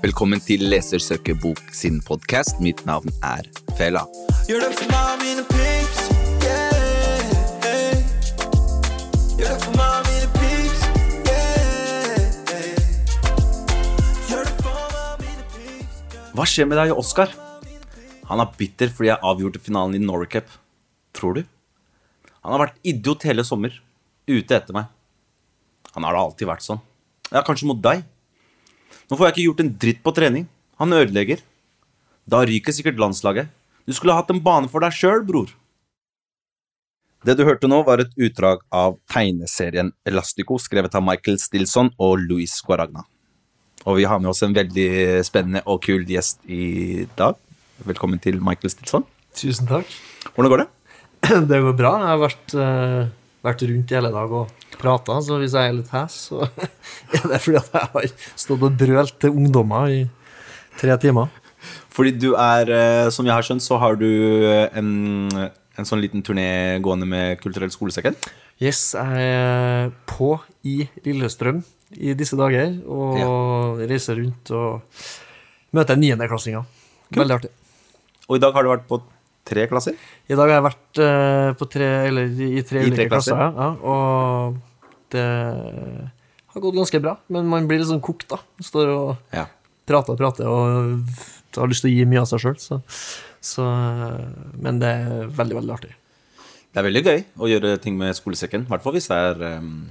Velkommen til Lesersøkerbok sin podkast. Mitt navn er Fela. Gjør det for meg mine pips, Gjør det for meg mine pips. Gjør det for meg mine pips. Hva skjer med deg, Oskar? Han er bitter fordi jeg avgjorde finalen i Norway Cup. Tror du? Han har vært idiot hele sommer. Ute etter meg. Han har da alltid vært sånn. Ja, kanskje mot deg. Nå får jeg ikke gjort en dritt på trening. Han ødelegger. Da ryker sikkert landslaget. Du skulle hatt en bane for deg sjøl, bror. Det du hørte nå, var et utdrag av tegneserien Elastico, skrevet av Michael Stilson og Louis Guaragna. Og vi har med oss en veldig spennende og kul gjest i dag. Velkommen til Michael Stilson. Tusen takk. Hvordan går det? Det går bra. Jeg har vært, eh, vært rundt i hele dag og prata, så hvis jeg er litt hes, så er det fordi at jeg har stått og brølt til ungdommer i tre timer. Fordi du er, eh, som jeg har skjønt, så har du eh, en, en sånn liten turné gående med Kulturell skolesekken. Yes, jeg er på i Lillestrøm i disse dager og reiser rundt og møter niendeklassinger. Veldig artig. Og i dag har du vært på tre klasser. I dag har jeg vært eh, på tre, eller i tre I tre klasser. klasser, ja, og det har gått ganske bra. Men man blir litt sånn kokt, da. Står og Ja. prater og prater og har lyst til å gi mye av seg sjøl. Så, så Men det er veldig, veldig artig. Det er veldig gøy å gjøre ting med skolesekken. I hvert fall hvis det er um,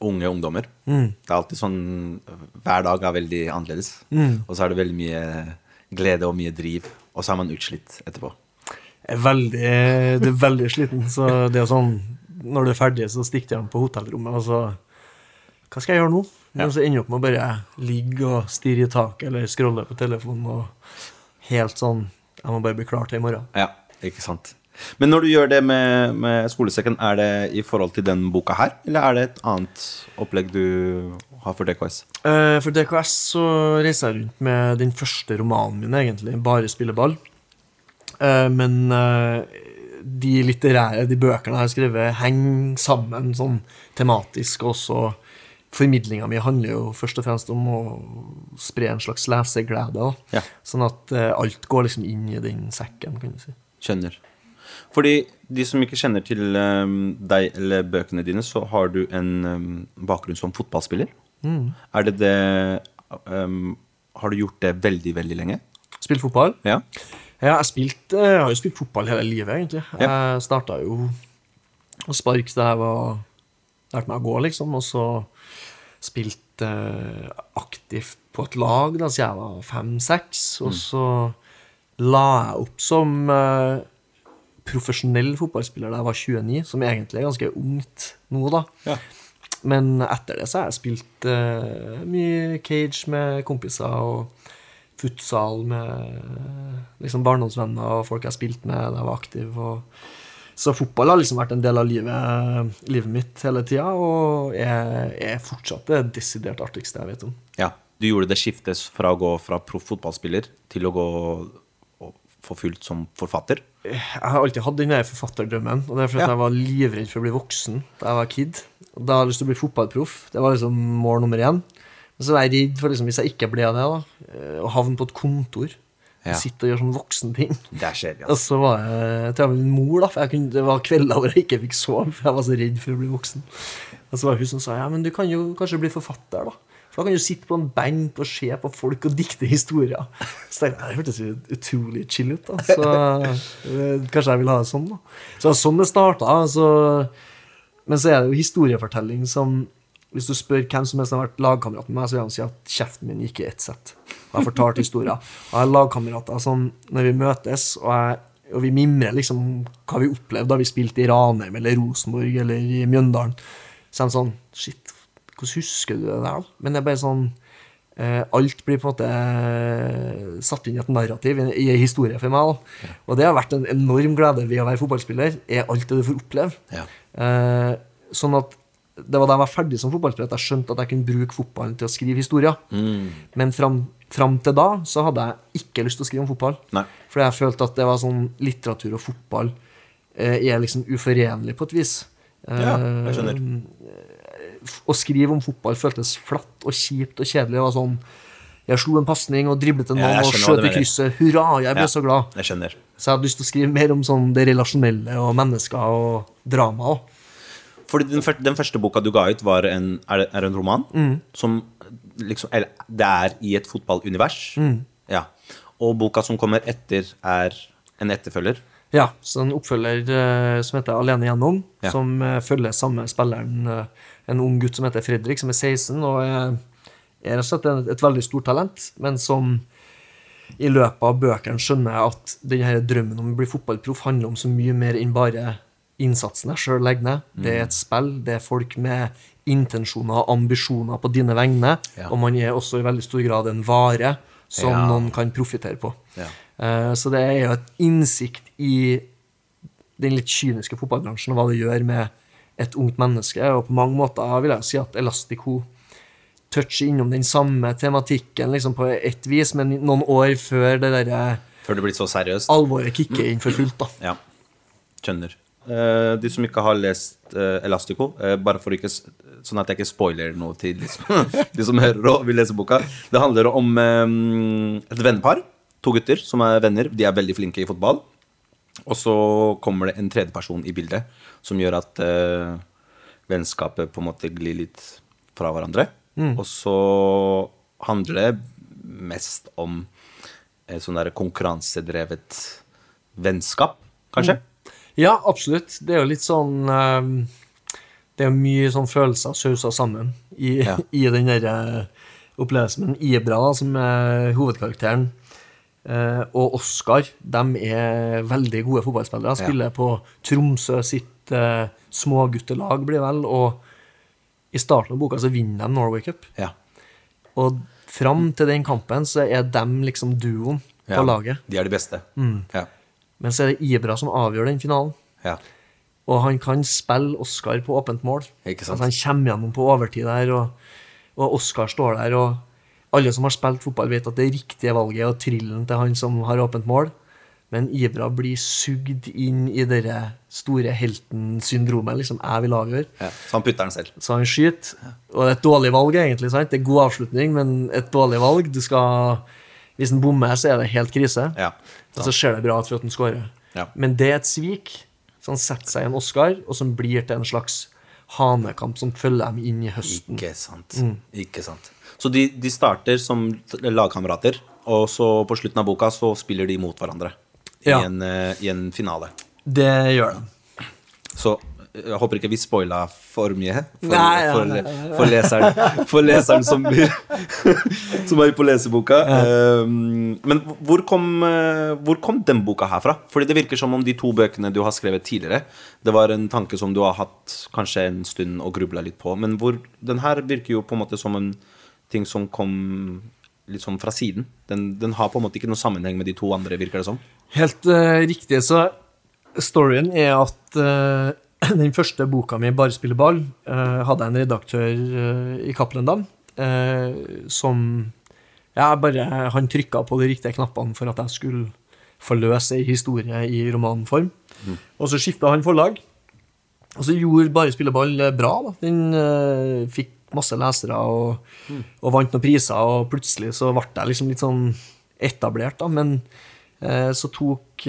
unge ungdommer. Mm. Det er alltid sånn Hver dag er veldig annerledes. Mm. Og så er det veldig mye glede og mye driv. Og så er man utslitt etterpå. Jeg er veldig, du er veldig sliten, så det er jo sånn Når du er ferdig, så stikker du hjem på hotellrommet, og så Hva skal jeg gjøre nå? Men så ender du opp med å bare ligge og stirre i taket eller scrolle på telefonen og helt sånn Jeg må bare bli klar til i morgen. Ja, ikke sant. Men når du gjør det med, med skolesekken, er det i forhold til den boka her, eller er det et annet opplegg du har for DKS? Eh, For DKS så reiser jeg rundt med den første romanen min, egentlig. Bare spille ball. Eh, Men eh, de litterære, de bøkene jeg har skrevet, henger sammen sånn tematisk. Og også formidlinga mi handler jo først og fremst om å spre en slags leseglede. Ja. Sånn at eh, alt går liksom inn i den sekken, kan du si. Skjønner. Fordi de som ikke kjenner til um, deg eller bøkene dine, så har du en um, bakgrunn som fotballspiller. Er det det um, Har du gjort det veldig, veldig lenge? Spilt fotball. Ja. Ja, jeg, spilt, jeg har jo spilt fotball hele livet, egentlig. Jeg starta jo å sparke da jeg var lærte meg å gå, liksom, og så spilte eh, aktivt på et lag da siden jeg var fem-seks. Og så la jeg opp som eh, profesjonell fotballspiller da jeg var 29, som egentlig er ganske ungt nå, da. Ja. Men etter det så har jeg spilt uh, mye cage med kompiser og futsal med liksom barndomsvenner og folk jeg har spilt med da jeg var aktiv. Og, så fotball har liksom vært en del av livet, livet mitt hele tida, og er, er fortsatt det desidert artigste jeg vet om. ja. Du gjorde det skiftet fra å gå fra proff fotballspiller til å gå få fullt som forfatter. Jeg har alltid hatt den der forfatterdrømmen, og det er fordi Ja. jeg var livredd for å bli voksen da jeg var kid. Da hadde jeg lyst til å bli fotballproff. Det var liksom mål nummer én. Men så var jeg redd for, liksom, hvis jeg ikke ble det, da, eh, å havne på et kontor. Ja. Sitte og gjøre sånn voksenting. Det skjer, ja. Og altså. så var jeg, var min mor, da, for jeg kunne, det var kvelder hvor jeg ikke fikk sove, for jeg var så redd for å bli voksen. Og så var hun som sa ja, men du kan jo kanskje bli forfatter, da. For da kan du sitte på en benk og se på folk og dikte historier. Så jeg, det hørtes jo utrolig chill ut, da. Så eh, kanskje jeg vil ha det sånn, da. Så sånn det starta. Så, men så er det jo historiefortelling som Hvis du spør hvem som helst som har vært lagkamerat med meg, så vil han si at kjeften min gikk i ett sett. Og jeg fortalte historier. Og jeg har lagkamerater som, når vi møtes, og, jeg, og vi mimrer liksom hva vi opplevde da vi spilte i Ranheim eller Rosenborg eller i Mjøndalen, så er de sånn Shit, hvordan husker du det der? Men det er bare sånn eh, Alt blir på en måte eh, satt inn i et narrativ, i en historie for meg. da. Og det har vært en enorm glede ved å være fotballspiller, er alt det du får oppleve. Ja. Eh, sånn at det var da jeg var ferdig som fotballspiller at jeg skjønte at jeg kunne bruke fotballen til å skrive historier. Mm. Men fram, fram til da så hadde jeg ikke lyst til å skrive om fotball. Nei. Fordi jeg følte at det var sånn litteratur og fotball eh, er liksom uforenlig på et vis. Ja, jeg skjønner. Eh, å skrive om fotball føltes flatt og kjipt og kjedelig. Det var sånn Jeg slo en pasning og driblet en mann ja, og skjøt i krysset. Hurra, jeg ble Ja. så glad. Jeg skjønner. Så jeg hadde lyst til å skrive mer om sånn det relasjonelle og mennesker og drama òg. Fordi den, første, den første boka du ga ut, var en, er, er en roman Mm. som liksom eller, Det er i et fotballunivers. Mm. Ja. Og boka som kommer etter, er en etterfølger. Ja, så en oppfølger eh, som heter Alene gjennom, Ja. som eh, følger samme spilleren, eh, en ung gutt som heter Fredrik, som er 16, og er, rett og slett et, et veldig stort talent, men som i løpet av bøkene skjønner at denne drømmen om å bli fotballproff handler om så mye mer enn bare innsatsen jeg sjøl legger ned. Det er et spill, det er folk med intensjoner og ambisjoner på dine vegne, Ja. og man er også i veldig stor grad en vare som Ja. noen kan profitere på. Ja. Eh, Så det er jo et innsikt i den litt kyniske fotballbransjen og hva det gjør med et ungt menneske. Og på mange måter vil jeg si at Elastico toucher innom den samme tematikken liksom på ett vis, men noen år før det derre Før det blir så seriøst. alvoret kicker inn for fullt. da. Ja. Skjønner. Eh, de som ikke har lest eh, Elastico, eh, bare for ikke Sånn at jeg ikke spoiler noe til de som, de som hører og vil lese boka. Det handler om et vennepar. To gutter som er venner. De er veldig flinke i fotball. Og så kommer det en tredjeperson i bildet som gjør at eh, vennskapet på en måte glir litt fra hverandre. Og så handler det mest om et sånn der konkurransedrevet vennskap, kanskje. Ja, absolutt. Det er jo litt sånn eh, Det er mye sånn følelser sausa sammen i, Ja. i den derre opplevelsen. Men Ibra, som er hovedkarakteren, eh, og Oskar, de er veldig gode fotballspillere. Spiller på Tromsø sitt eh, småguttelag, blir det vel. Og i starten av boka så vinner de Norway Cup. Ja. Og fram til den kampen så er de liksom duoen ja. på laget. De er de beste. Ja. Men så er det Ibra som avgjør den finalen. ja. Og han kan spille Oscar på åpent mål. Altså, han kommer gjennom på overtid der, og, og Oscar står der. Og alle som har spilt fotball, vet at det riktige valget er å trille den til han som har åpent mål. Men Ibra blir sugd inn i det store helten-syndromet. Liksom, jeg vil avgjøre. ja. Så han putter den selv. Så han skyter. Og det er et dårlig valg, egentlig. sant? Det er god avslutning, men et dårlig valg. Du skal, hvis han bommer, så er det helt krise. Ja. Og så ser det bra ut for at han scorer. Ja. Men det er et svik. Så han setter seg i en Oscar, og som blir til en slags hanekamp som følger dem inn i høsten. Ikke sant. Mm. Ikke sant. Så de, de starter som lagkamerater, og så på slutten av boka så spiller de mot hverandre Ja. i, en, eh, i en finale. Det gjør de. Så jeg håper ikke vi spoila for mye for, Nei, ja, for, nei, nei, for leseren, for leseren som, blir, som er på leseboka. Um, men hvor kom, eh, hvor kom den boka her fra? Fordi det virker som om de to bøkene du har skrevet tidligere, det var en tanke som du har hatt kanskje en stund og grubla litt på. Men hvor, den her virker jo på en måte som en ting som kom litt sånn fra siden. Den, den har på en måte ikke noen sammenheng med de to andre, virker det som. Helt uh, riktig. Så storyen er at eh, den første boka mi, 'Bare spille ball', eh, hadde jeg en redaktør eh, i Cappelen eh, som ja, bare Han trykka på de riktige knappene for at jeg skulle forløse ei historie i romanform. Og så skifta han forlag. Og så gjorde Bare spille ball bra. da. Den fikk masse lesere og, og vant noen priser, og plutselig så ble jeg liksom litt sånn etablert, da. Men eh, så tok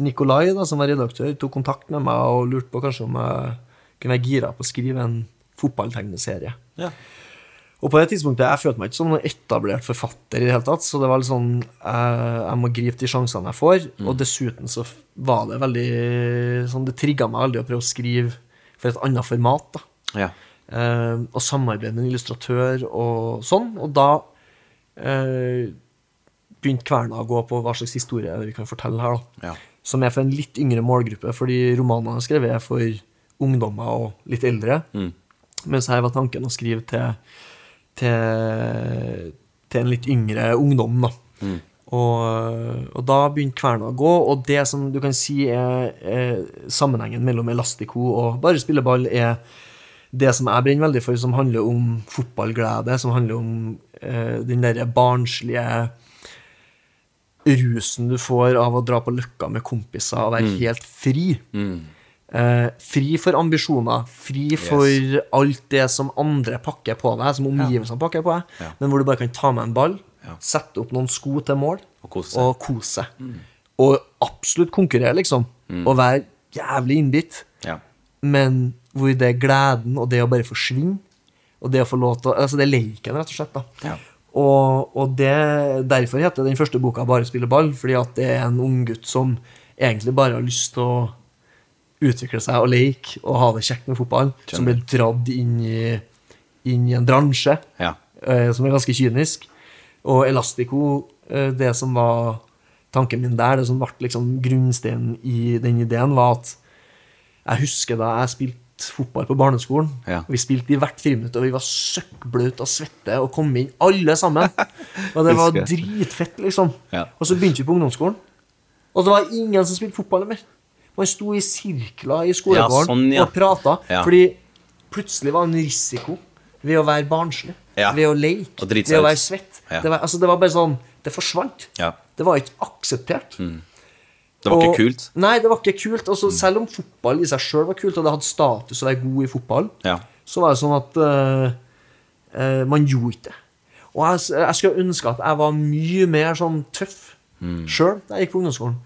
Nikolai, da, som var redaktør, tok kontakt med meg og lurte på kanskje om jeg kunne være gira på å skrive en fotballtegneserie. Ja. Og på det tidspunktet jeg følte meg ikke som noen etablert forfatter i det hele tatt, så det var litt sånn jeg, Jeg må gripe de sjansene jeg får. Og dessuten så var det veldig sånn Det trigga meg veldig å prøve å skrive for et annet format. da. Ja. Eh, og samarbeide med en illustratør og sånn. Og da eh, begynte kverna å gå på hva slags historie vi kan fortelle her. da. Ja. Som er for en litt yngre målgruppe, fordi romanene jeg har skrevet, er for ungdommer og litt eldre. Mm. Mens her var tanken å skrive til, til, til en litt yngre ungdom. da. Mm. Og, og da begynte kverna å gå, og det som du kan si er, er sammenhengen mellom Elastico og bare spille ball, er det som jeg brenner veldig for, som handler om fotballglede, som handler om eh, den derre barnslige rusen du får av å dra på Løkka med kompiser og være helt fri. Mm. Eh, fri for ambisjoner, fri for alt det som andre pakker på deg, som omgivelsene pakker på deg, Ja. men hvor du bare kan ta med en ball, Ja. sette opp noen sko til mål Og kose og kose Mm. Og absolutt konkurrere, liksom. Og være jævlig innbitt. Ja. Men hvor det er gleden og det å bare forsvinne, og det å få lov til å Altså, det er leken, rett og slett. da. Og, og det, derfor heter den første boka 'Bare spille ball', fordi at det er en unggutt som egentlig bare har lyst til å utvikle seg og leke og ha det kjekt med fotball, som blir dratt inn i, inn i en bransje Ja. eh, som er ganske kynisk. Og Elastico, eh, det som var tanken min der, det som ble liksom grunnsteinen i den ideen, var at jeg husker da jeg spilte fotball på barneskolen. Ja. Vi spilte i hvert friminutt, og vi var søkkbløte av svette og kom inn alle sammen. Og det var dritfett, liksom. Ja. Og så begynte vi på ungdomsskolen, og det var ingen som spilte fotball mer. Man sto i sirkler i skolegården sånn, og prata, fordi plutselig var det en risiko ved å være barnslig, ved å leke, ved å være svett. Det, var, altså, det var bare sånn Det forsvant. Det var ikke akseptert. Det var Og- ikke kult. Nei, det var ikke kult. Altså, Selv om fotball i seg sjøl var kult, og det hadde status å være god i fotball, Ja. så var det sånn at uh, uh, man gjorde ikke det. Og jeg, jeg skulle ønske at jeg var mye mer sånn tøff Mm. sjøl da jeg gikk på ungdomsskolen.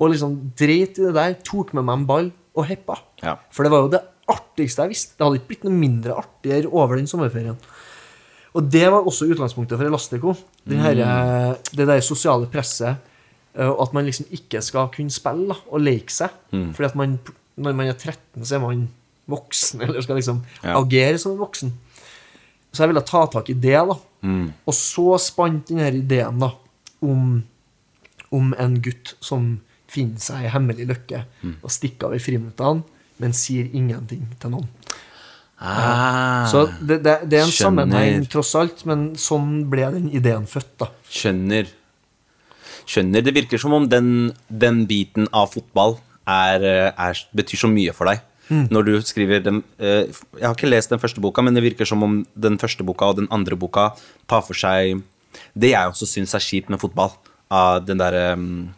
Og liksom dreit i det der, tok med meg en ball og heppa. Ja. For det var jo det artigste jeg visste. Det hadde ikke blitt noe mindre artigere over den sommerferien. Og det var også utgangspunktet for Elastico. Den her, Mm. Det der sosiale presset. Eh, Og at man liksom ikke skal kunne spille da, og leke seg. Mm. Fordi at man, når man er 13, så er man voksen, eller skal liksom Ja. agere som en voksen. Så jeg ville ta tak i det, da. Mm. Og så spant denne ideen da om, om en gutt som finner seg i hemmelig lykke Mm. og stikker av i friminuttene, men sier ingenting til noen. Ah, Så det, det, det er en Skjønner. sammenheng, tross alt, men sånn ble den ideen født, da. skjønner. Skjønner. Det virker som om den, den biten av fotball er, er, betyr så mye for deg. Når du skriver den eh, Jeg har ikke lest den første boka, men det virker som om den første boka og den andre boka tar for seg det jeg også syns er kjipt med fotball. Av den derre um,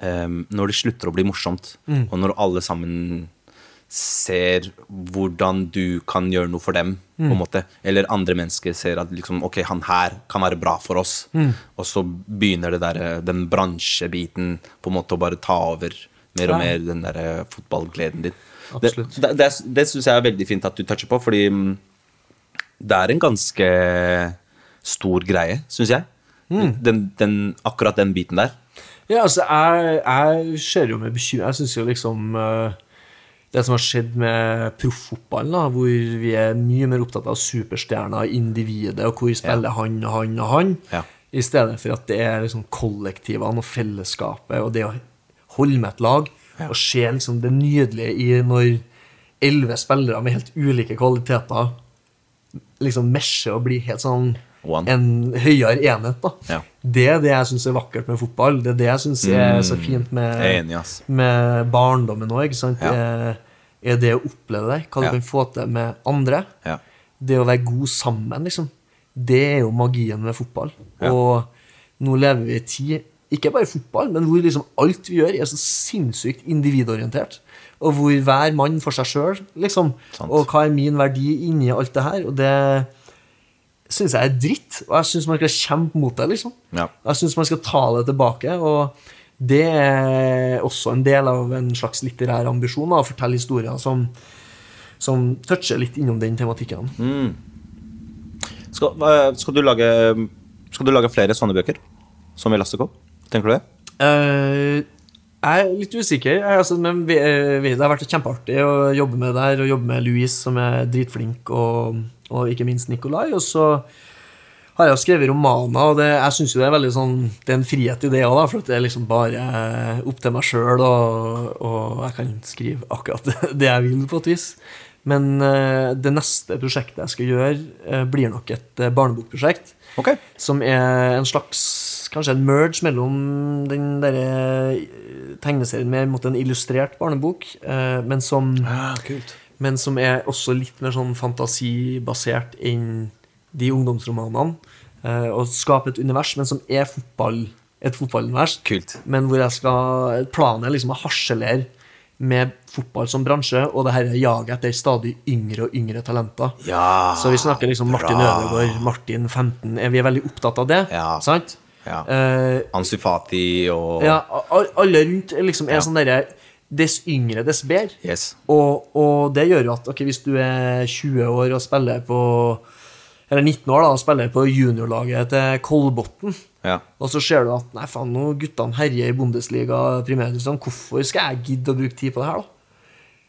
um, Når det slutter å bli morsomt, og når alle sammen ser hvordan du kan gjøre noe for dem, på en måte. Eller andre mennesker ser at liksom, ok, han her kan være bra for oss. Og så begynner det der, den bransjebiten på en måte å bare ta over mer og Ja. mer den der eh, fotballgleden din. Det, Absolutt. det, det, det syns jeg er veldig fint at du toucher på, fordi mm, det er en ganske stor greie, syns jeg. Mm. Den, den, akkurat den biten der. Ja, altså, jeg, jeg ser jo med bekymring Jeg syns jo liksom eh, Det som har skjedd med profffotballen, hvor vi er mye mer opptatt av superstjerner, individet, og hvor spiller han og han og han, Ja. i stedet for at det er liksom kollektivene og fellesskapet og det å holde med et lag, og se liksom det nydelige i når elleve spillere med helt ulike kvaliteter liksom mesjer og blir helt sånn One. en høyere enhet. da. Ja. Det er det jeg syns er vakkert med fotball. Det er det jeg syns er så fint Mm. Er med, enig, med barndommen òg. Ja. Er, det å oppleve det, hva du Ja. kan få til med andre. Ja. Det å være god sammen, liksom. Det er jo magien med fotball. Og nå lever vi i tid ikke bare fotball, men hvor liksom alt vi gjør, er så sinnssykt individorientert. Og hvor hver mann for seg sjøl, liksom. Sant. Og hva er min verdi inni alt det her? Og det syns jeg er dritt. Og jeg syns man skal kjempe mot det, liksom. Ja. Jeg syns man skal ta det tilbake. Og det er også en del av en slags litterær ambisjon, da, å fortelle historier som, som toucher litt innom den tematikken. Skal, skal, du lage, skal du lage flere sånne bøker? Som Elastico? Tenker du det? Uh, jeg er litt usikker. Jeg, altså, men eh, det har vært kjempeartig å jobbe med det her, og jobbe med Louise, som er dritflink, og, og ikke minst Nikolai. Og så har jeg skrevet romaner, og det, jeg syns jo det er veldig sånn Det er en frihet i det òg, for det er liksom bare opp til meg sjøl, og, og jeg kan skrive akkurat det, jeg vil, på et vis. Men eh, det neste prosjektet jeg skal gjøre, eh, blir nok et eh, barnebokprosjekt Okay. som er en slags Kanskje en merge mellom den derre eh, tegneserien med en illustrert barnebok, eh, men som, Ah, kult. Men som er også litt mer sånn fantasibasert enn de ungdomsromanene. eh, Og skape et univers, men som er fotball, et fotballunivers. Kult. Men hvor jeg skal Planen er liksom å harselere med fotball som bransje, og det her jaget etter stadig yngre og yngre talenter. Ja, Så vi snakker liksom Martin bra. Ødegaard, Martin 15 er Vi er veldig opptatt av det, Ja. sant? Ja. Uh, Ansufati og ja, alle rundt liksom er Ja. sånn derre Dess yngre, dess bedre. Yes. Og, og det gjør jo at okay, hvis du er 20 år og spiller på Eller 19 år da, og spiller på juniorlaget til Kolbotn, Ja. og så ser du at nei faen, nå guttene herjer i Bundesliga primærdivisjon, hvorfor skal jeg gidde å bruke tid på det her, da?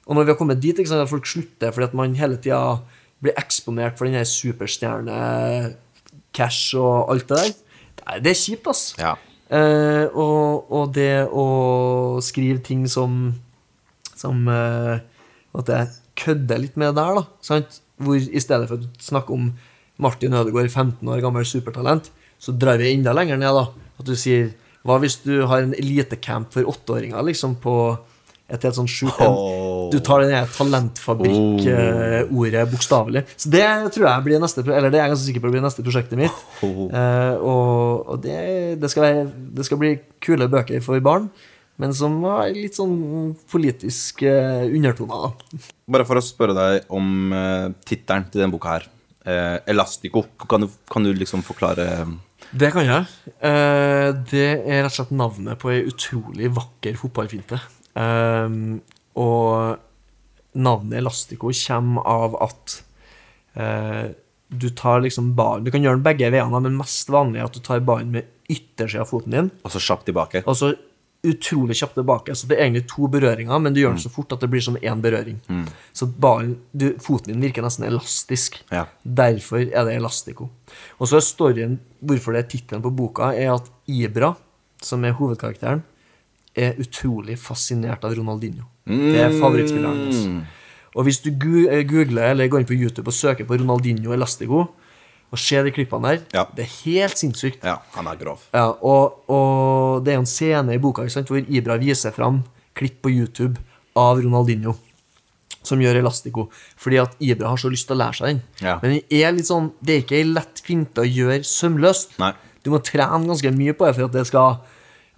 Og når vi har kommet dit, ikke sant, at folk slutter fordi at man hele tida blir eksponert for den her superstjerne-cash og alt det der, det er kjipt, ass. Ja. Eh, og, og det å skrive ting som Som eh, At jeg kødder litt med der, da. Sant? Hvor i stedet for å snakke om Martin Ødegaard, 15 år gammel supertalent, så drar vi enda lenger ned, da. At du sier Hva hvis du har en elitecamp for åtteåringer, liksom, på et helt sånn sjukt oh. Du tar det talentfabrikk-ordet bokstavelig. Så det tror jeg blir neste Eller det er jeg ganske sikker på blir neste prosjektet mitt. Oh. Eh, og og det, det, skal være, det skal bli kule bøker for barn, men som har litt sånn politiske undertoner. Bare for å spørre deg om uh, tittelen til denne boka her. Eh, Elastico. Kan du, kan du liksom forklare Det kan jeg. Det er rett og slett navnet på ei utrolig vakker fotballfinte. Og navnet Elastico kommer av at eh, du tar liksom ballen Du kan gjøre den begge veiene, men mest vanlig er at du tar ballen med yttersida av foten din, Og så kjapt tilbake. og så utrolig kjapt tilbake. Så det er egentlig to berøringer, men du gjør den så fort at det blir som én berøring. Så ballen, du, foten din virker nesten elastisk. Ja. Derfor er det Elastico. Og så er storyen, hvorfor det er tittelen på boka, er at Ibra, som er hovedkarakteren, er utrolig fascinert av Ronaldinho. Det er favorittspilleren hans. Og hvis du eh, googler eller går inn på YouTube og søker på Ronaldinho Elastico, og ser de klippene der, Ja. det er helt sinnssykt. Ja, han er grov. Ja, og, og det er en scene i boka sant, hvor Ibra viser fram klipp på YouTube av Ronaldinho som gjør Elastico. Fordi at Ibra har så lyst til å lære seg den. Ja. Men den er litt sånn, det er ikke ei lett finte å gjøre sømløst. Nei. Du må trene ganske mye på det for at det skal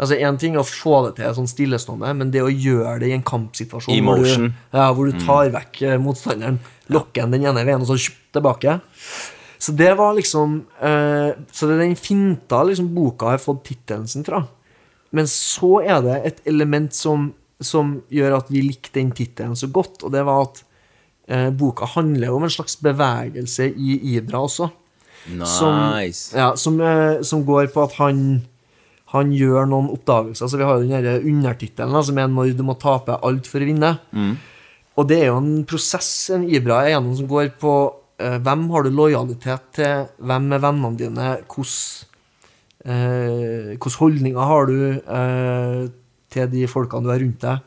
Altså Én ting er å få det til sånn stillestående, men det å gjøre det i en kampsituasjon hvor du, ja, hvor du tar vekk eh, motstanderen, lokker den ene veien, og så kjupp, tilbake. Så det var liksom eh, Så det er den finta liksom boka har fått tittelen sin fra. Men så er det et element som, som gjør at vi likte den tittelen så godt, og det var at eh, boka handler om en slags bevegelse i Ibra også. Som, Nice. ja, som, eh, som går på at han han gjør noen oppdagelser. Så vi har jo den der undertittelen som er 'Når du må tape alt for å vinne'. Og det er jo en prosess en Ibra er gjennom som går på eh, hvem har du lojalitet til, hvem er vennene dine, hvordan eh, holdninger har du eh, til de folkene du har rundt deg.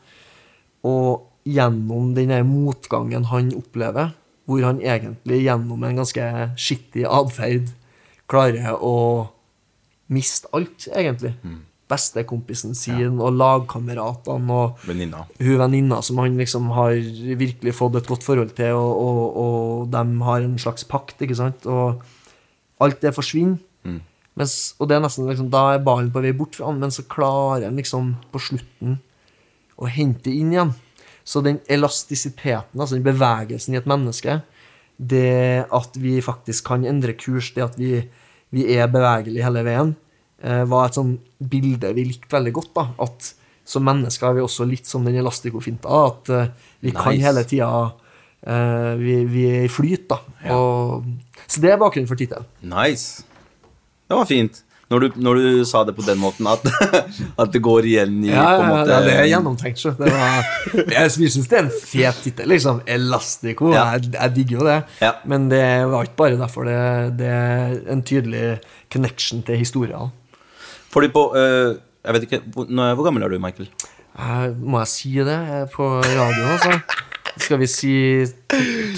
Og gjennom den motgangen han opplever, hvor han egentlig gjennom en ganske skittig atferd klarer å miste alt, egentlig. Bestekompisen sin og lagkameratene og Venninna. hun venninna som han liksom har virkelig fått et godt forhold til, og, og, og de har en slags pakt, ikke sant? Og alt det forsvinner. Mens, og det er nesten liksom, da er ballen på vei bort fra han, men så klarer han liksom på slutten å hente inn igjen. Så den elastisiteten, altså den bevegelsen i et menneske, det at vi faktisk kan endre kurs, det at vi, vi er bevegelige hele veien, eh, var et sånn bilde vi likte veldig godt. da, At som mennesker er vi også litt som den elastikofinta. At eh, vi kan hele tida eh, vi, vi er i flyt, da. Og, så det er bakgrunnen for tittelen. Nice. Det var fint. Når du, når du sa det på den måten, at, at det går igjen i Ja, på en måte, ja, det er gjennomtenkt. Så. Det var, jeg syns det er en fet tittel. Liksom. Elastico. Ja. Jeg, jeg digger jo det. Ja. Men det var ikke bare derfor. Det, det er en tydelig connection til historien. Fordi på øh, Jeg vet ikke, hvor, hvor gammel er du, Michael? Eh, må jeg si det på radioen, altså? Skal vi si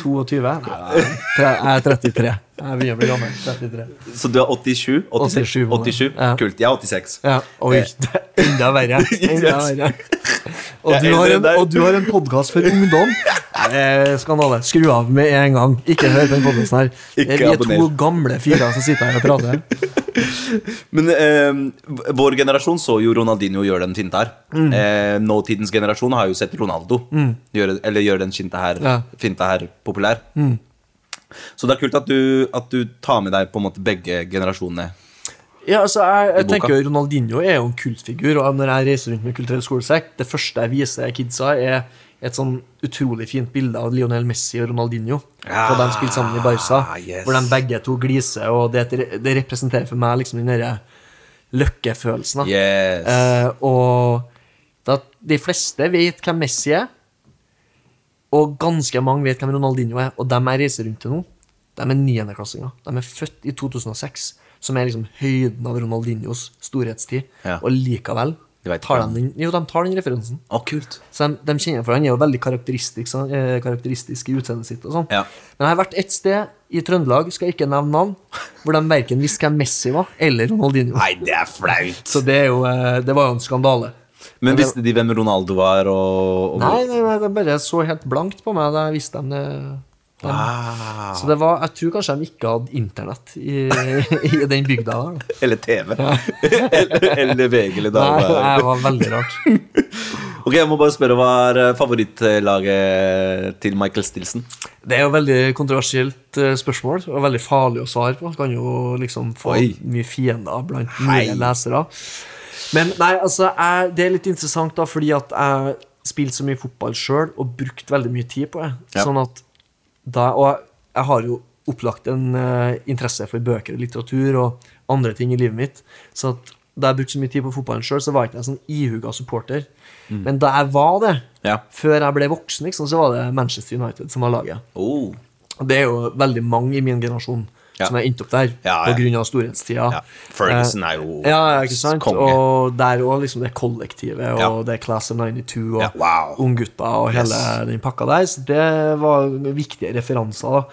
22? Nei, jeg er 33. Jeg begynner å bli gammel. 33. Så du er 87? 86? 87, 87? ja. Kult. Jeg er 86. Ja, oi, det er enda verre. Enda verre. Og du har en, og du har en podkast for ungdom. Skandale. Skru av med en gang. Ikke hør på den podkasten her. Vi er to gamle fyrer som sitter her og prater. Men eh, vår generasjon så jo Ronaldinho gjøre den finta her. Mm. Eh, nåtidens generasjon har jo sett Ronaldo gjøre, eller gjøre den finta her, Ja. Mm. finta her populær. Så det er kult at du, at du tar med deg på en måte begge generasjonene. Ja, altså, jeg, jeg tenker Ronaldinho er jo en kultfigur, og når jeg reiser rundt med kulturell skolesekk, det første jeg viser kidsa, er et sånn utrolig fint bilde av Lionel Messi og Ronaldinho. Ja, de spilte sammen i Barca, yes. hvor de begge to gliser, og det, det representerer for meg liksom den derre løkkefølelsen. Yes. Eh, og da, de fleste vet hvem Messi er, og ganske mange vet hvem Ronaldinho er. Og dem jeg reiser rundt til nå, de er niendeklassinger. De er født i 2006, som er liksom høyden av Ronaldinhos storhetstid. Ja. Og likevel De tar de den, jo, de tar den referansen. Å, kult. Så de, de kjenner for Han er jo veldig karakteristisk, så, eh, karakteristisk i utseendet sitt. og sånn. Ja. Men jeg har vært et sted i Trøndelag, skal ikke nevne navn, hvor de verken visste hvem Messi var, eller Ronaldinho. Nei, det er flaut. Så det, er jo, eh, det var jo en skandale. Men visste de hvem Ronaldo var? Og, og Nei, nei, nei, det bare så helt blankt på meg da jeg visste dem det. dem. Wow. Så det var, jeg tror kanskje de ikke hadde internett i, i den bygda der. da. Eller TV. eller, eller VG eller Nei, Dagbladet. det var veldig rart. Ok, Jeg må bare spørre, Hva er eh, favorittlaget til Michael Stilson? Det er jo veldig kontroversielt eh, spørsmål, og veldig farlig å svare på. Kan jo liksom få Oi. mye fiender blant Hei. nye lesere. Men nei, altså, jeg, det er litt interessant, da, fordi at jeg spilte så mye fotball sjøl og brukt veldig mye tid på det. Ja. Sånn at da, og jeg har jo opplagt en uh, interesse for bøker og litteratur og andre ting i livet mitt. Så at da jeg brukte så mye tid på fotballen sjøl, så var jeg ikke en sånn ihuga supporter. Men da jeg var det, Mm. Ja. før jeg ble voksen, liksom, så var det Manchester United som var laget. Oh. Det er jo veldig mange i min generasjon Ja. som er endt opp der Ja, ja. av storhetstida. Ja. Ferguson er jo Ja, ja, ikke sant? konge. Og der òg, liksom det kollektivet, og Ja. det er Class of 92 og Ja, wow. Unggutta og hele Yes. den pakka der. Så det var viktige referanser, da.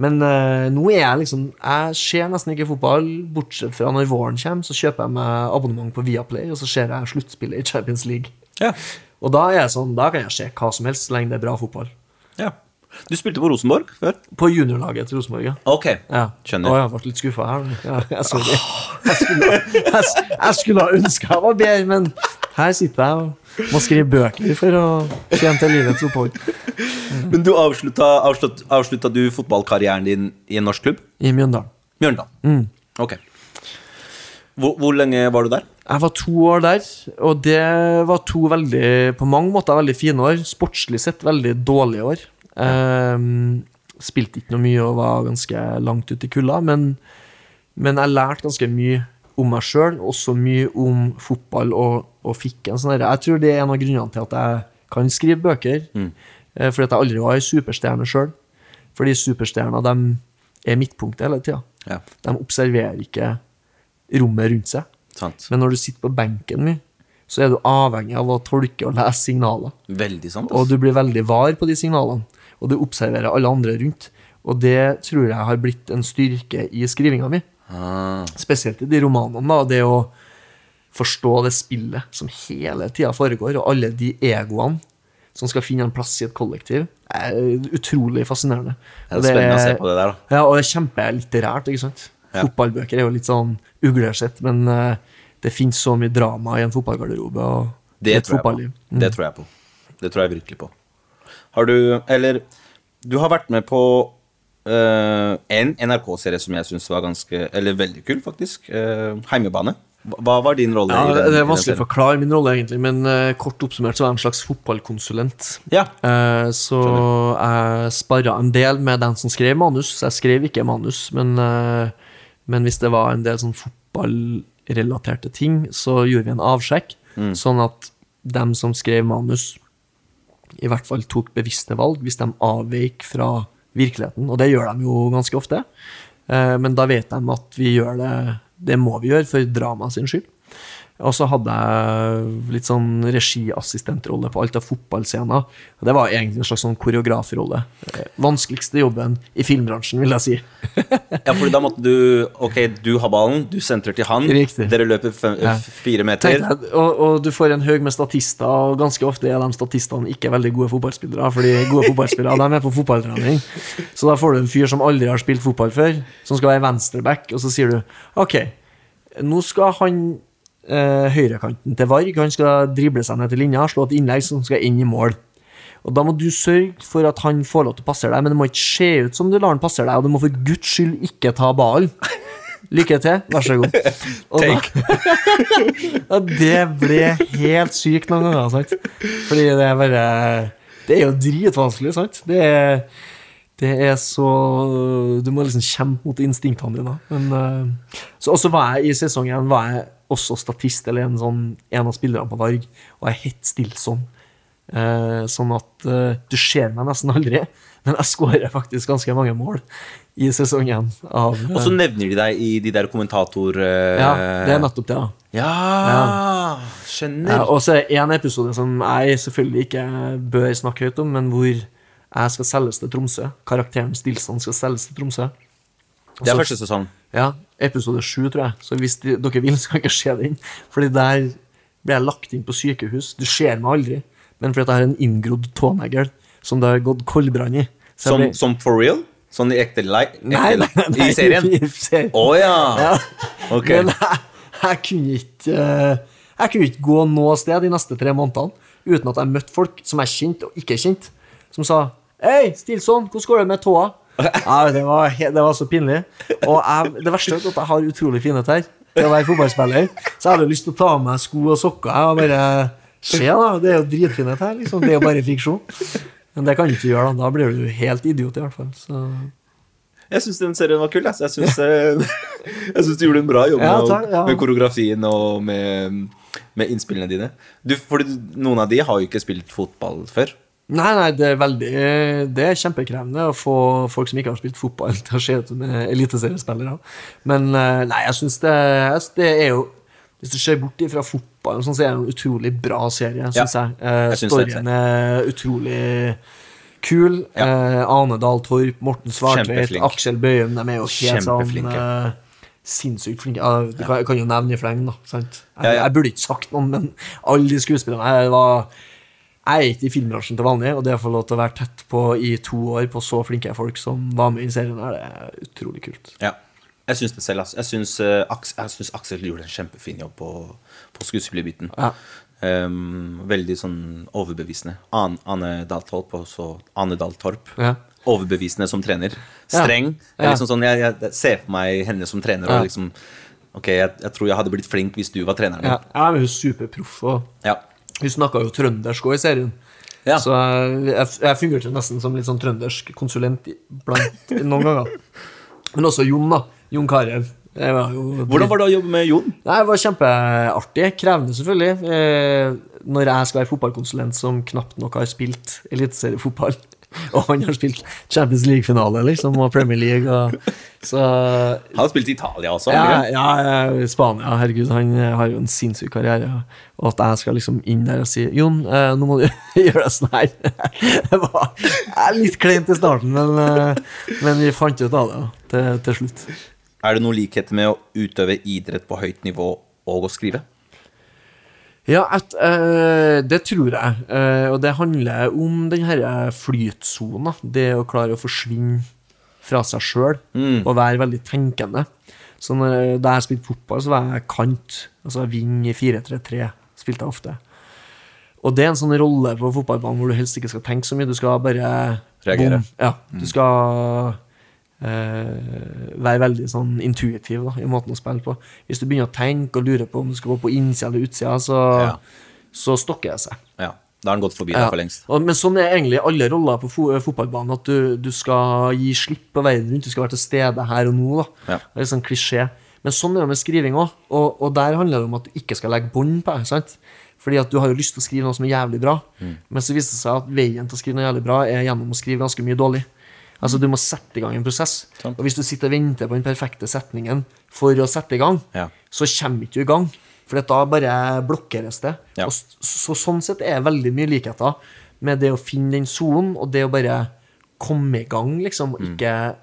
Men øh, nå er jeg liksom Jeg ser nesten ikke fotball, bortsett fra når våren kommer, så kjøper jeg meg abonnement på Viaplay, og så ser jeg sluttspillet i Champions League. Ja. Og da er jeg sånn, da kan jeg se hva som helst, så lenge det er bra fotball. ja. Du spilte på Rosenborg før? På juniorlaget til Rosenborg, ja. Ok. Ja. Skjønner. Å, jeg ble litt skuffa her. Ja, jeg, sorry. Jeg skulle, jeg, jeg skulle ha ønska jeg var bedre, men her sitter jeg og må skrive bøker for å tjene til livets opphold. Men du avslutta, avslutta, avslutta du fotballkarrieren din i en norsk klubb? I Mjøndalen. Mjøndalen. Mm. Ok. Hvor, hvor lenge var du der? Jeg var to år der, og det var to veldig, på mange måter veldig fine år. Sportslig sett veldig dårlige år. Ehm, spilte ikke noe mye og var ganske langt ute i kulda, men, men jeg lærte ganske mye om meg sjøl, også mye om fotball, og, og fikk en sånn herre- Jeg tror det er en av grunnene til at jeg kan skrive bøker, eh, fordi at jeg aldri var ei superstjerne sjøl. Fordi superstjerner de er midtpunktet hele tida. Ja, De observerer ikke rommet rundt seg. sant. Men når du sitter på benken mye, så er du avhengig av å tolke og lese signaler. Veldig sant. Og du blir veldig var på de signalene. Og du observerer alle andre rundt. Og det tror jeg har blitt en styrke i skrivinga mi. Ah, Spesielt i de romanene. da, Det å forstå det spillet som hele tida foregår, og alle de egoene som skal finne en plass i et kollektiv, er utrolig fascinerende. det er spennende å se på det der, da. Ja, og det er kjempelitterært, ikke sant? Ja. Fotballbøker er jo litt sånn uglesett, men eh, det finnes så mye drama i en fotballgarderobe og Det et fotballiv. på. det tror jeg på. Det tror jeg virkelig på. Har du Eller du har vært med på uh, en NRK-serie som jeg syns var ganske Eller veldig kul, faktisk. Uh, Heimebane. Hva var din rolle? Ja, det er vanskelig å forklare min rolle, egentlig, men uh, kort oppsummert så var jeg en slags fotballkonsulent. Ja. Uh, så jeg sparra en del med den som skrev manus. Jeg skrev ikke manus, men, uh, men hvis det var en del sånn fotballrelaterte ting, så gjorde vi en avsjekk, sånn at dem som skrev manus, i hvert fall tok bevisste valg hvis de avveik fra virkeligheten. Og det gjør de jo ganske ofte. Eh, men da vet de at vi gjør det Det må vi gjøre for drama sin skyld. Og så hadde jeg litt sånn regiassistentrolle på alt av fotballscener. Og det var egentlig en slags sånn koreografrolle. Vanskeligste jobben i filmbransjen, vil jeg si. Ja, fordi da måtte du Ok, du har ballen, du sentrer til han. Riktig. Dere løper fem, Ja. fire meter. Tenkte og, og du får en haug med statister, og ganske ofte er de statistene ikke veldig gode fotballspillere. Fordi gode fotballspillere de er på fotballtrening. Så da får du en fyr som aldri har spilt fotball før, som skal være venstreback, og så sier du OK, nå skal han eh, høyrekanten til Varg, han skal drible seg ned til linja, slå et innlegg som skal inn i mål. Og Da må du sørge for at han får lov til å passere deg, men det må ikke se ut som du lar han passere deg, og du må for guds skyld ikke ta ballen. Lykke til, vær så god. Og da, det ble helt sykt noen ganger, sant? Fordi det er bare Det er jo dritvanskelig, sant? Det er, det er så Du må liksom kjempe mot instinktene dine. Men, eh, så også var jeg i sesongen var jeg også statist, eller en, sånn, en av spillerne på Varg, og er helt stillsom. Eh, sånn at eh, du ser meg nesten aldri, men jeg skårer faktisk ganske mange mål i sesongen. Av, eh, Og så nevner de deg i de der kommentator... eh, ja, det er nettopp det. da Ja, Ja, skjønner. og så er det en episode som jeg selvfølgelig ikke bør snakke høyt om, men hvor jeg skal selges til Tromsø. Karakteren Stilson skal selges til Tromsø. det er første sesong. Ja, episode sju, tror jeg. Så hvis de, dere vil, så kan dere se den. Fordi der ble jeg lagt inn på sykehus. Du ser meg aldri, men fordi jeg har en inngrodd tånegl som det har gått koldbrann i. Som, ble- som for real? Sånn i ekte like? Nei, nei, nei, I serien? i serien. Å ja. Ja. Ok. Men jeg, jeg kunne ikke eh, Jeg kunne ikke gå noe sted de neste tre månedene uten at jeg møtte folk som jeg kjente og ikke kjente, som sa Hei, Stilson, hvordan går det med tåa? Ja, det, var, det var så pinlig. Og jeg, det verste er at jeg har utrolig fine tær til å være fotballspiller. Så jeg hadde lyst til å ta av meg sko og sokker jeg, og bare Se, da. Det er jo dritfine tær. Liksom. Det er jo bare fiksjon. Men det kan du ikke gjøre, da. Da blir du helt idiot, i hvert fall. Så Jeg syns den serien var kul. Altså. Jeg syns eh, jeg syns du gjorde en bra jobb Ja, med, takk, ja. med koreografien og med, med innspillene dine. Du, for noen av de har jo ikke spilt fotball før. Nei, nei, det er veldig Det er kjempekrevende å få folk som ikke har spilt fotball, til å se ut som eliteseriespillere. Men eh, nei, jeg syns det, det er jo Hvis du ser bort fra fotballen, sånn, så er det en utrolig bra serie, syns Ja, jeg. Eh, jeg storyen er utrolig kul. Eh, Ane Dahl Torp, Morten Svartveit, Aksel Bøyum, de er jo helt sånn eh, Sinnssykt flinke. Ja, du kan, jeg kan jo nevne i fleng, da. Jeg, Ja, ja. jeg burde ikke sagt noen, men alle de skuespillerne her var jeg er ikke i filmbransjen til vanlig, og det å få lov til å være tett på i to år på så flinke folk som var med i serien, her, det er utrolig kult. Ja. Jeg syns det selv. Jeg syns eh, jeg syns Aksel gjorde en kjempefin jobb på, på skuespillerbiten. Ja. Um, veldig sånn overbevisende. An, Anne Dahl Torp også Anne Dahl Torp. Ja. Overbevisende som trener. Streng. Ja. Liksom sånn, jeg, jeg ser for meg henne som trener. Og liksom, ok, jeg, jeg tror jeg hadde blitt flink hvis du var treneren min. Ja, ja men hun er superproff, og Ja. Hun snakka jo trøndersk òg i serien. Ja. Så jeg, jeg, jeg fungerte nesten som litt sånn trøndersk konsulent blant noen ganger. Men også Jon, da. Jon Carew. Var jo Hvordan var det å jobbe med Jon? Nei, Det var kjempeartig. Krevende, selvfølgelig. Eh, når jeg skal være fotballkonsulent som knapt nok har spilt eliteseriefotball, og han har spilt Champions League-finale liksom, og Premier League og, Så Han har spilt i Italia også. ja, ja, ja, Spania, herregud, han eh, har jo en sinnssyk karriere. Og at jeg skal liksom inn der og si Jon, eh, nå må du gjøre deg sånn her. Det var litt kleint i starten, men, eh, men vi fant ut av det til, til slutt. Er det noen likheter med å utøve idrett på høyt nivå og å skrive? Ja, et, eh, det tror jeg. Eh, og det handler om den her flytsona. Det å klare å forsvinne fra seg sjøl og være veldig tenkende. Så når, da jeg spilte fotball, så var jeg kant. Altså ving i 4-3-3 spilte jeg ofte. Og det er en sånn rolle på fotballbanen hvor du helst ikke skal tenke så mye. Du skal bare Reagere. Bom. Ja, du skal eh, være veldig sånn intuitiv da, i måten å spille på. Hvis du begynner å tenke og lure på om du skal gå på innsida eller utsida, så, Ja. så stokker det seg. Ja, Da har han gått forbi Ja. for lengst. Men sånn er egentlig alle roller på fo fotballbanen. At du, du skal gi slipp på verden rundt. Du skal være til stede her og nå. Ja. Det er litt sånn klisjé. Men sånn er det med skriving òg. Og, og der handler det om at du ikke skal legge bånd på deg. Fordi at du har jo lyst til å skrive noe som er jævlig bra. Mm. Men så viser det seg at veien til å skrive noe jævlig bra er gjennom å skrive ganske mye dårlig. Altså Du må sette i gang en prosess. Sånn. Og hvis du sitter og venter på den perfekte setningen for å sette i gang, Ja. så kommer ikke du i gang. For da bare blokkeres det. Ja. Og så, sånn sett er det veldig mye likheter med det å finne den sonen, og det å bare komme i gang, liksom. og Ikke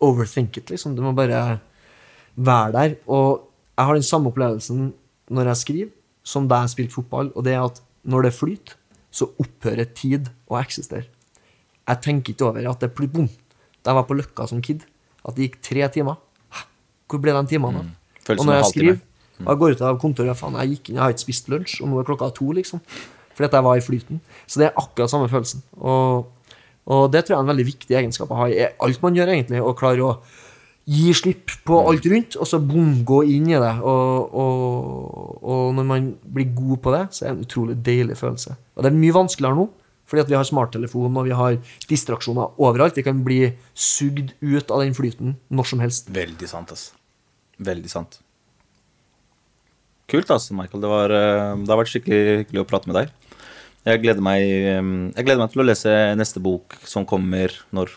overthink it, liksom. Du må bare være der. Og jeg har den samme opplevelsen når jeg skriver, som da jeg spilte fotball, og det er at når det flyter, så opphører tid å eksistere. Jeg tenker ikke over at det bom. Da jeg var på Løkka som kid, at det gikk tre timer. Hvor ble de timene? da? Føles Og når jeg skriver, skriver, og jeg går ut av kontoret faen, jeg, gikk inn, jeg har ikke spist lunsj, og nå er klokka to, liksom. Fordi at jeg var i flyten. Så det er akkurat samme følelsen. Og, og det tror jeg er en veldig viktig egenskap å ha i alt man gjør, egentlig. Å klare å gi slipp på alt rundt, og så bom, gå inn i det. Og, og, og når man blir god på det, så er det en utrolig deilig følelse. Og det er mye vanskeligere nå, fordi at vi har smarttelefon, og vi har distraksjoner overalt. Vi kan bli sugd ut av den flyten når som helst. Veldig sant, ass. Veldig sant. Kult, ass, Michael. Det, var, eh, det har vært skikkelig hyggelig å prate med deg. Jeg gleder meg, eh, jeg gleder meg til å lese neste bok som kommer når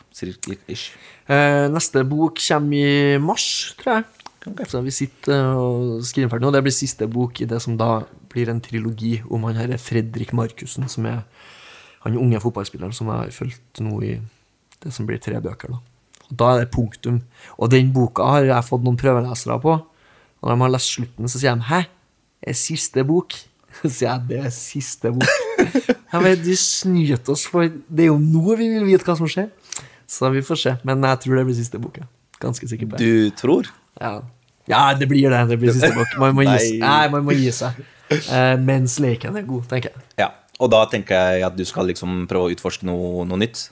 ish. Eh, neste bok kommer i mars, tror jeg. Så vi sitter og skriver ferdig nå. Det blir siste bok i det som da blir en trilogi om han herre Fredrik Markussen, som er han unge fotballspilleren som jeg har fulgt nå i det som blir tre bøker. Da Og da er det punktum. Og den boka har jeg fått noen prøvelesere på. Og når de har lest slutten, så sier de 'hæ, er siste bok?' Så sier jeg 'det er siste bok'. Jeg vet, Du snyter oss, for det er jo nå vi vil vite hva som skjer. Så vi får se. Men jeg tror det blir siste boka. Ganske sikker på det. Du tror? Ja. ja, det blir det. Det blir siste bok. Man må gi seg. Nei. Nei, man må gi seg. Uh, mens leken er god, tenker jeg. Ja. Og da tenker jeg at du skal liksom prøve å utforske noe, noe nytt.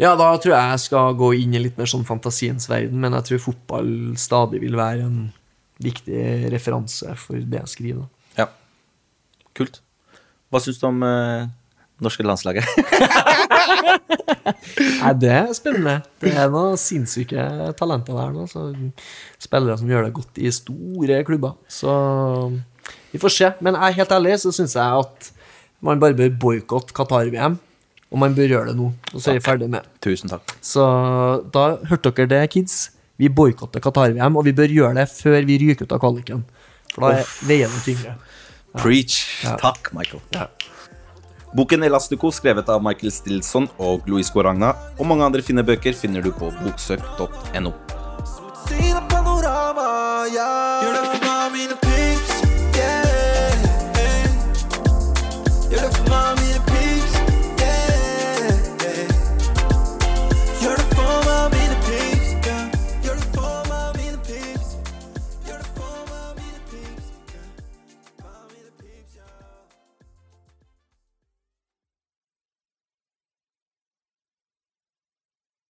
Ja, da tror jeg jeg skal gå inn i litt mer sånn fantasiens verden, men jeg tror fotball stadig vil være en viktig referanse for det jeg skriver. Ja. Kult. Hva syns du om eh, norske landslaget? Nei, det er spennende. Det er noen sinnssyke talenter der nå. Så spillere som gjør det godt i store klubber. Så vi får se. Men jeg helt ærlig så syns jeg at man bare bør boikotte Qatar-VM. Og man bør gjøre det nå. Og så er vi ferdig med. Tusen takk. Så da hørte dere det, kids. Vi boikotter Qatar-VM, og vi bør gjøre det før vi ryker ut av kvaliken. For da er veier det tyngre. Preach. Ja. Takk, Michael. Ja. Boken Elastico, skrevet av Michael Stilson og Louis Guaragna, og mange andre fine bøker finner du på boksøk.no. Gjør det